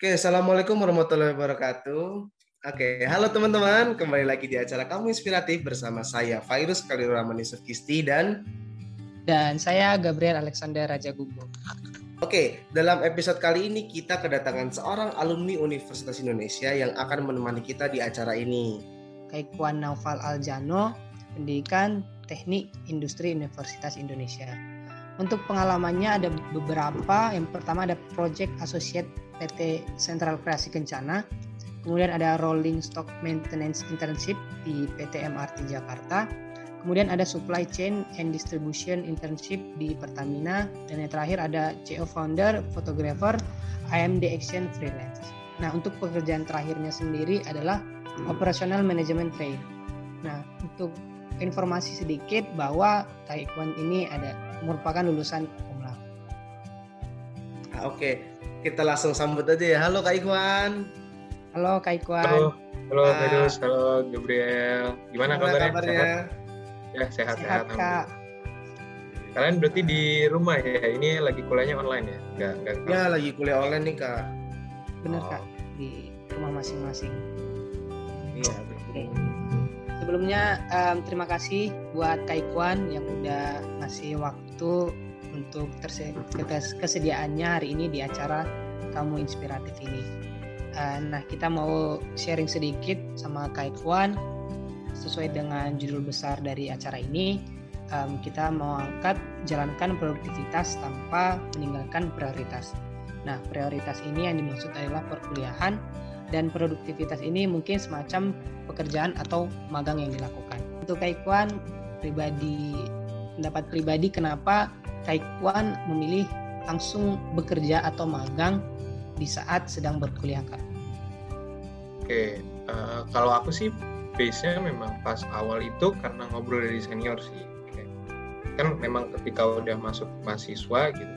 Oke, Assalamualaikum warahmatullahi wabarakatuh. Oke, halo teman-teman. Kembali lagi di acara Kamu Inspiratif bersama saya, Virus Kalirurahman Yusuf Kisti dan... Dan saya, Gabriel Alexander Raja Gumbo. Oke, dalam episode kali ini kita kedatangan seorang alumni Universitas Indonesia yang akan menemani kita di acara ini. Kaikuan Naufal Aljano, Pendidikan Teknik Industri Universitas Indonesia. Untuk pengalamannya ada beberapa. Yang pertama ada Project Associate PT Sentral Kreasi Kencana. Kemudian ada Rolling Stock Maintenance Internship di PT MRT Jakarta. Kemudian ada Supply Chain and Distribution Internship di Pertamina. Dan yang terakhir ada CEO Founder, Photographer, IMD Action Freelance. Nah, untuk pekerjaan terakhirnya sendiri adalah Operational Management Train. Nah, untuk informasi sedikit bahwa Taekwondo ini ada merupakan lulusan umlah. Ah, Oke, okay kita langsung sambut aja ya. Halo Kak Ikhwan. Halo Kak Ikhwan. Halo, halo ah. Pedus, halo Gabriel. Gimana, Gimana kabarnya? kabarnya? Sehat? Ya, sehat-sehat. Sehat, Kak. Kalian berarti di rumah ya? Ini lagi kuliahnya online ya? Enggak, enggak. Ya, lagi kuliah online nih, Kak. Benar, oh. Kak. Di rumah masing-masing. Iya, Oke. Sebelumnya um, terima kasih buat Kak Ikhwan yang udah ngasih waktu untuk kesediaannya hari ini di acara Kamu Inspiratif ini. Uh, nah, kita mau sharing sedikit sama Kak Ikhwan sesuai dengan judul besar dari acara ini. Um, kita mau angkat jalankan produktivitas tanpa meninggalkan prioritas. Nah, prioritas ini yang dimaksud adalah perkuliahan dan produktivitas ini mungkin semacam pekerjaan atau magang yang dilakukan. Untuk Ikhwan pribadi pendapat pribadi kenapa Taekwondo memilih langsung bekerja atau magang di saat sedang berkuliah kak? Oke, uh, kalau aku sih base-nya memang pas awal itu karena ngobrol dari senior sih. Kan memang ketika udah masuk mahasiswa gitu,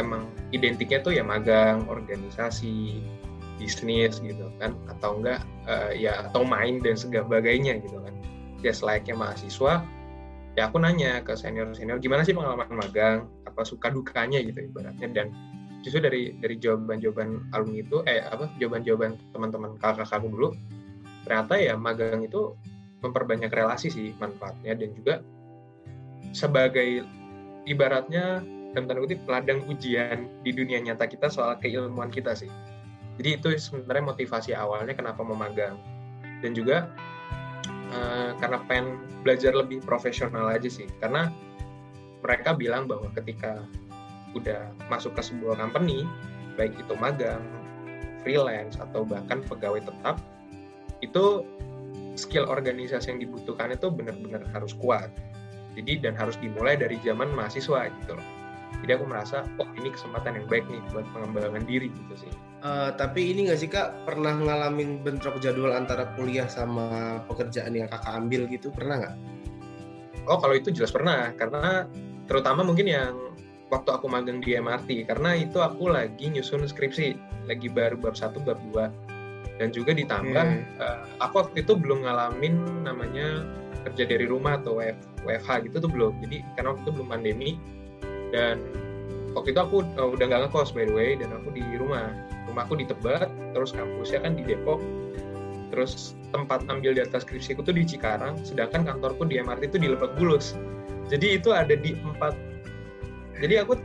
emang identiknya tuh ya magang, organisasi, bisnis gitu kan, atau enggak uh, ya atau main dan sebagainya gitu kan. Ya selayaknya mahasiswa, ya aku nanya ke senior senior gimana sih pengalaman magang? Apa suka dukanya? Gitu ibaratnya. Dan justru dari dari jawaban jawaban alumni itu eh apa jawaban jawaban teman-teman kakak kamu dulu ternyata ya magang itu memperbanyak relasi sih manfaatnya dan juga sebagai ibaratnya dalam tanda kutip ladang ujian di dunia nyata kita soal keilmuan kita sih jadi itu sebenarnya motivasi awalnya kenapa mau magang. Dan juga uh, karena pengen belajar lebih profesional aja sih. Karena mereka bilang bahwa ketika udah masuk ke sebuah company baik itu magang freelance atau bahkan pegawai tetap itu skill organisasi yang dibutuhkan itu benar-benar harus kuat. Jadi dan harus dimulai dari zaman mahasiswa gitu loh jadi aku merasa oh ini kesempatan yang baik nih buat pengembangan diri gitu sih. Uh, tapi ini nggak sih kak? Pernah ngalamin bentrok jadwal antara kuliah sama pekerjaan yang kakak ambil gitu? Pernah nggak? Oh kalau itu jelas pernah. Karena terutama mungkin yang waktu aku magang di MRT karena itu aku lagi nyusun skripsi. Lagi baru bab satu bab dua. Dan juga ditambah hmm. uh, aku waktu itu belum ngalamin namanya kerja dari rumah atau WFH gitu tuh belum. Jadi karena waktu itu belum pandemi dan waktu itu aku uh, udah nggak ngekos by the way dan aku di rumah. Rumahku di Tebet terus kampusnya kan di Depok. Terus tempat ambil data skripsiku tuh di Cikarang sedangkan kantorku di MRT itu di Lebak Bulus. Jadi itu ada di empat jadi aku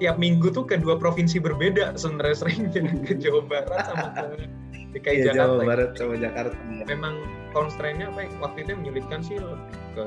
tiap minggu tuh ke dua provinsi berbeda sebenarnya sering ke Jawa Barat sama ke DKI iya, Jakarta. Jawa Barat sama Jakarta memang constraint-nya apa ya? waktu itu menyulitkan sih ke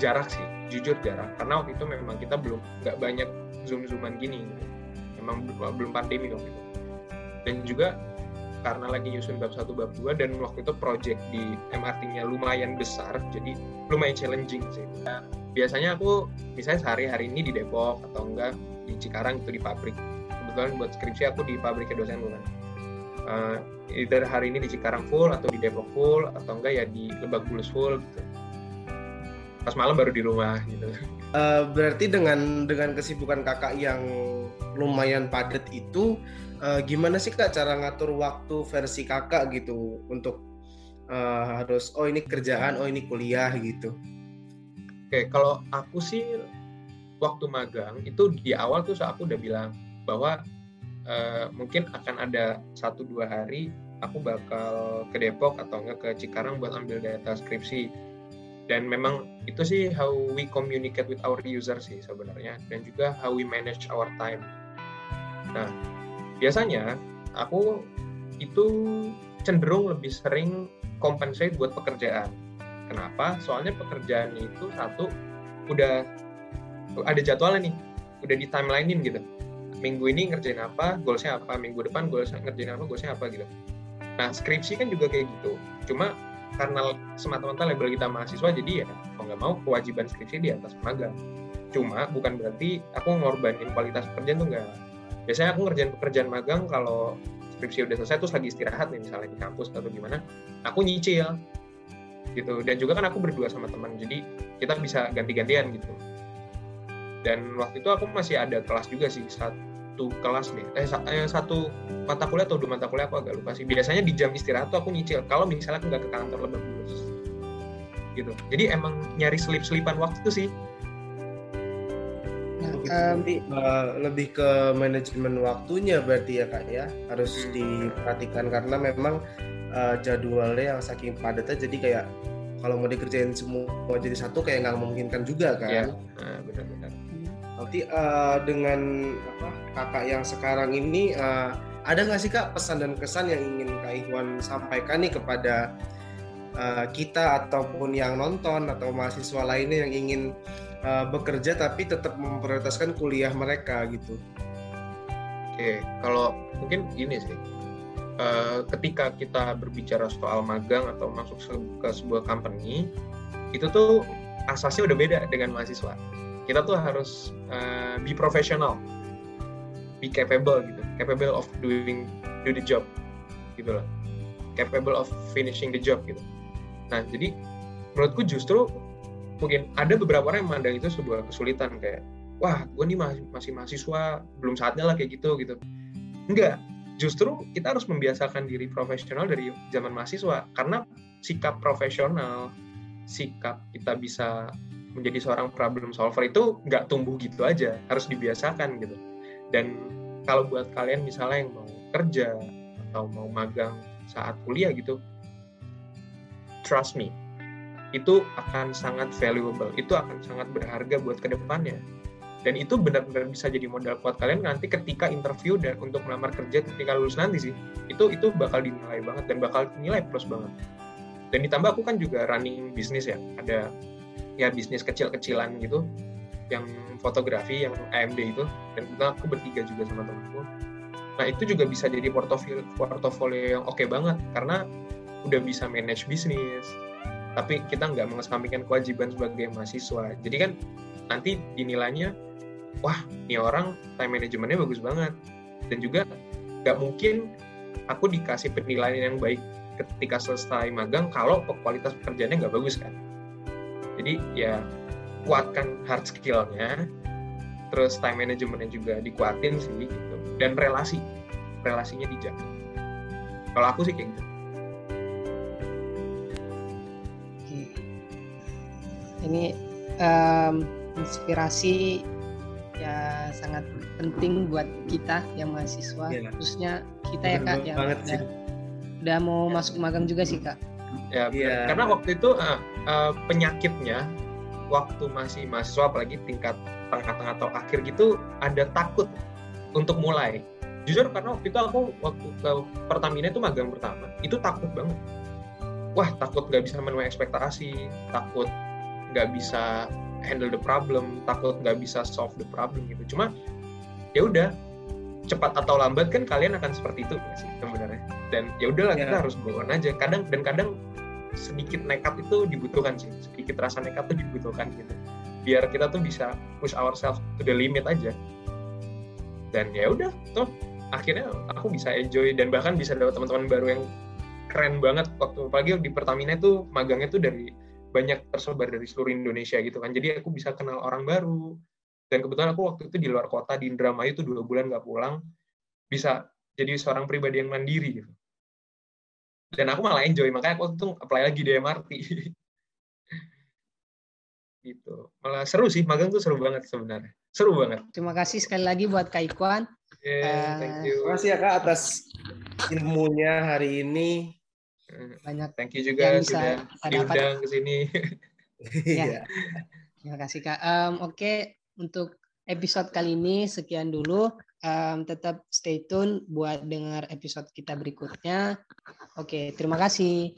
jarak sih jujur jarak karena waktu itu memang kita belum nggak banyak zoom zooman gini memang belum pandemi waktu itu. Dan juga karena lagi nyusun bab satu bab dua dan waktu itu project di MRT-nya lumayan besar jadi lumayan challenging sih. Nah, biasanya aku misalnya sehari hari ini di Depok atau enggak di Cikarang itu di pabrik. Kebetulan buat skripsi aku di pabriknya dosen bukan uh, either hari ini di Cikarang full atau di Depok full atau enggak ya di Lebak Bulus full gitu pas malam baru di rumah gitu. Uh, berarti dengan dengan kesibukan kakak yang lumayan padat itu uh, gimana sih kak cara ngatur waktu versi kakak gitu untuk uh, harus oh ini kerjaan oh ini kuliah gitu? Oke kalau aku sih waktu magang itu di awal tuh aku udah bilang bahwa uh, mungkin akan ada satu dua hari aku bakal ke Depok atau enggak ke Cikarang buat ambil data skripsi dan memang itu sih how we communicate with our user sih sebenarnya. Dan juga how we manage our time. Nah biasanya aku itu cenderung lebih sering compensate buat pekerjaan. Kenapa? Soalnya pekerjaan itu satu udah ada jadwalnya nih. Udah di timelinein gitu. Minggu ini ngerjain apa goalsnya apa? Minggu depan goalsnya ngerjain apa goalsnya apa gitu. Nah, skripsi kan juga kayak gitu. Cuma karena semata-mata label kita mahasiswa, jadi ya mau nggak mau kewajiban skripsi di atas magang. Cuma bukan berarti aku ngorbanin kualitas pekerjaan tuh nggak. Biasanya aku ngerjain pekerjaan magang kalau skripsi udah selesai terus lagi istirahat nih misalnya di kampus atau gimana, aku nyicil gitu. Dan juga kan aku berdua sama teman, jadi kita bisa ganti-gantian gitu. Dan waktu itu aku masih ada kelas juga sih saat satu kelas nih eh, eh satu mata kuliah atau dua mata kuliah aku agak lupa sih. Biasanya di jam istirahat tuh aku nyicil. Kalau misalnya aku nggak ke kantor lebih bulus gitu. Jadi emang nyari selip selipan waktu tuh sih. Nah, um, uh, lebih ke manajemen waktunya berarti ya kak ya. Harus hmm. diperhatikan karena memang uh, jadwalnya yang saking padatnya jadi kayak kalau mau dikerjain semua jadi satu kayak nggak memungkinkan juga kan? Ya, nah, benar-benar. Berarti uh, dengan apa kakak yang sekarang ini uh, ada nggak sih kak pesan dan kesan yang ingin kak Ikhwan sampaikan nih kepada uh, kita ataupun yang nonton atau mahasiswa lainnya yang ingin uh, bekerja tapi tetap memprioritaskan kuliah mereka gitu? Oke, kalau mungkin gini sih, uh, ketika kita berbicara soal magang atau masuk ke sebuah company, itu tuh asasnya udah beda dengan mahasiswa kita tuh harus uh, be professional. Be capable gitu. Capable of doing do the job gitu loh. Capable of finishing the job gitu. Nah jadi menurutku justru mungkin ada beberapa orang yang memandang itu sebuah kesulitan kayak wah gue nih masih, masih mahasiswa belum saatnya lah kayak gitu gitu. Enggak. Justru kita harus membiasakan diri profesional dari zaman mahasiswa. Karena sikap profesional sikap kita bisa menjadi seorang problem solver itu nggak tumbuh gitu aja harus dibiasakan gitu. Dan kalau buat kalian misalnya yang mau kerja atau mau magang saat kuliah gitu trust me itu akan sangat valuable itu akan sangat berharga buat ke depannya. Dan itu benar-benar bisa jadi modal kuat kalian nanti ketika interview dan untuk melamar kerja ketika lulus nanti sih itu itu bakal dinilai banget dan bakal nilai plus banget. Dan ditambah aku kan juga running bisnis ya ada ya bisnis kecil-kecilan gitu. Yang fotografi yang AMD itu. Dan kita aku bertiga juga sama temanku. Nah itu juga bisa jadi portofolio portofolio yang oke okay banget. Karena udah bisa manage bisnis. Tapi kita nggak mengesampingkan kewajiban sebagai mahasiswa. Jadi kan nanti dinilainya wah ini orang time manajemennya bagus banget. Dan juga nggak mungkin aku dikasih penilaian yang baik ketika selesai magang kalau kualitas pekerjaannya nggak bagus kan jadi ya kuatkan hard skillnya terus time managementnya juga dikuatin sih gitu. Dan relasi relasinya dijaga. Kalau aku sih kayak gitu. Ini um, inspirasi ya sangat penting buat kita yang mahasiswa. Ya. khususnya kita ya kak yang udah, udah mau ya. masuk magang juga sih kak ya yeah. karena waktu itu uh, uh, penyakitnya waktu masih mahasiswa apalagi tingkat tengah-tengah atau akhir gitu ada takut untuk mulai. Jujur karena waktu itu aku waktu ke Pertamina itu magang pertama itu takut banget. Wah takut nggak bisa memenuhi ekspektasi takut nggak bisa handle the problem takut nggak bisa solve the problem gitu. Cuma ya udah cepat atau lambat kan kalian akan seperti itu sih sebenarnya? Dan ya udahlah yeah. kita harus go aja. Kadang dan kadang sedikit nekat itu dibutuhkan sih. Sedikit rasa nekat itu dibutuhkan gitu. Biar kita tuh bisa push ourselves to the limit aja. Dan ya udah tuh akhirnya aku bisa enjoy dan bahkan bisa dapat teman-teman baru yang keren banget. Waktu pagi di Pertamina itu magangnya tuh dari banyak tersebar dari seluruh Indonesia gitu kan. Jadi aku bisa kenal orang baru dan kebetulan aku waktu itu di luar kota di Indramayu itu dua bulan nggak pulang bisa jadi seorang pribadi yang mandiri gitu dan aku malah enjoy makanya aku tuh apply lagi di MRT gitu malah seru sih magang tuh seru banget sebenarnya seru banget terima kasih sekali lagi buat Kak Ikwan Yeah, thank you. Terima kasih ya kak atas ilmunya hari ini. Banyak. Thank you juga yang sudah diundang ke sini. ya. Terima kasih kak. Um, Oke okay. Untuk episode kali ini sekian dulu. Um, tetap stay tune buat dengar episode kita berikutnya. Oke, terima kasih.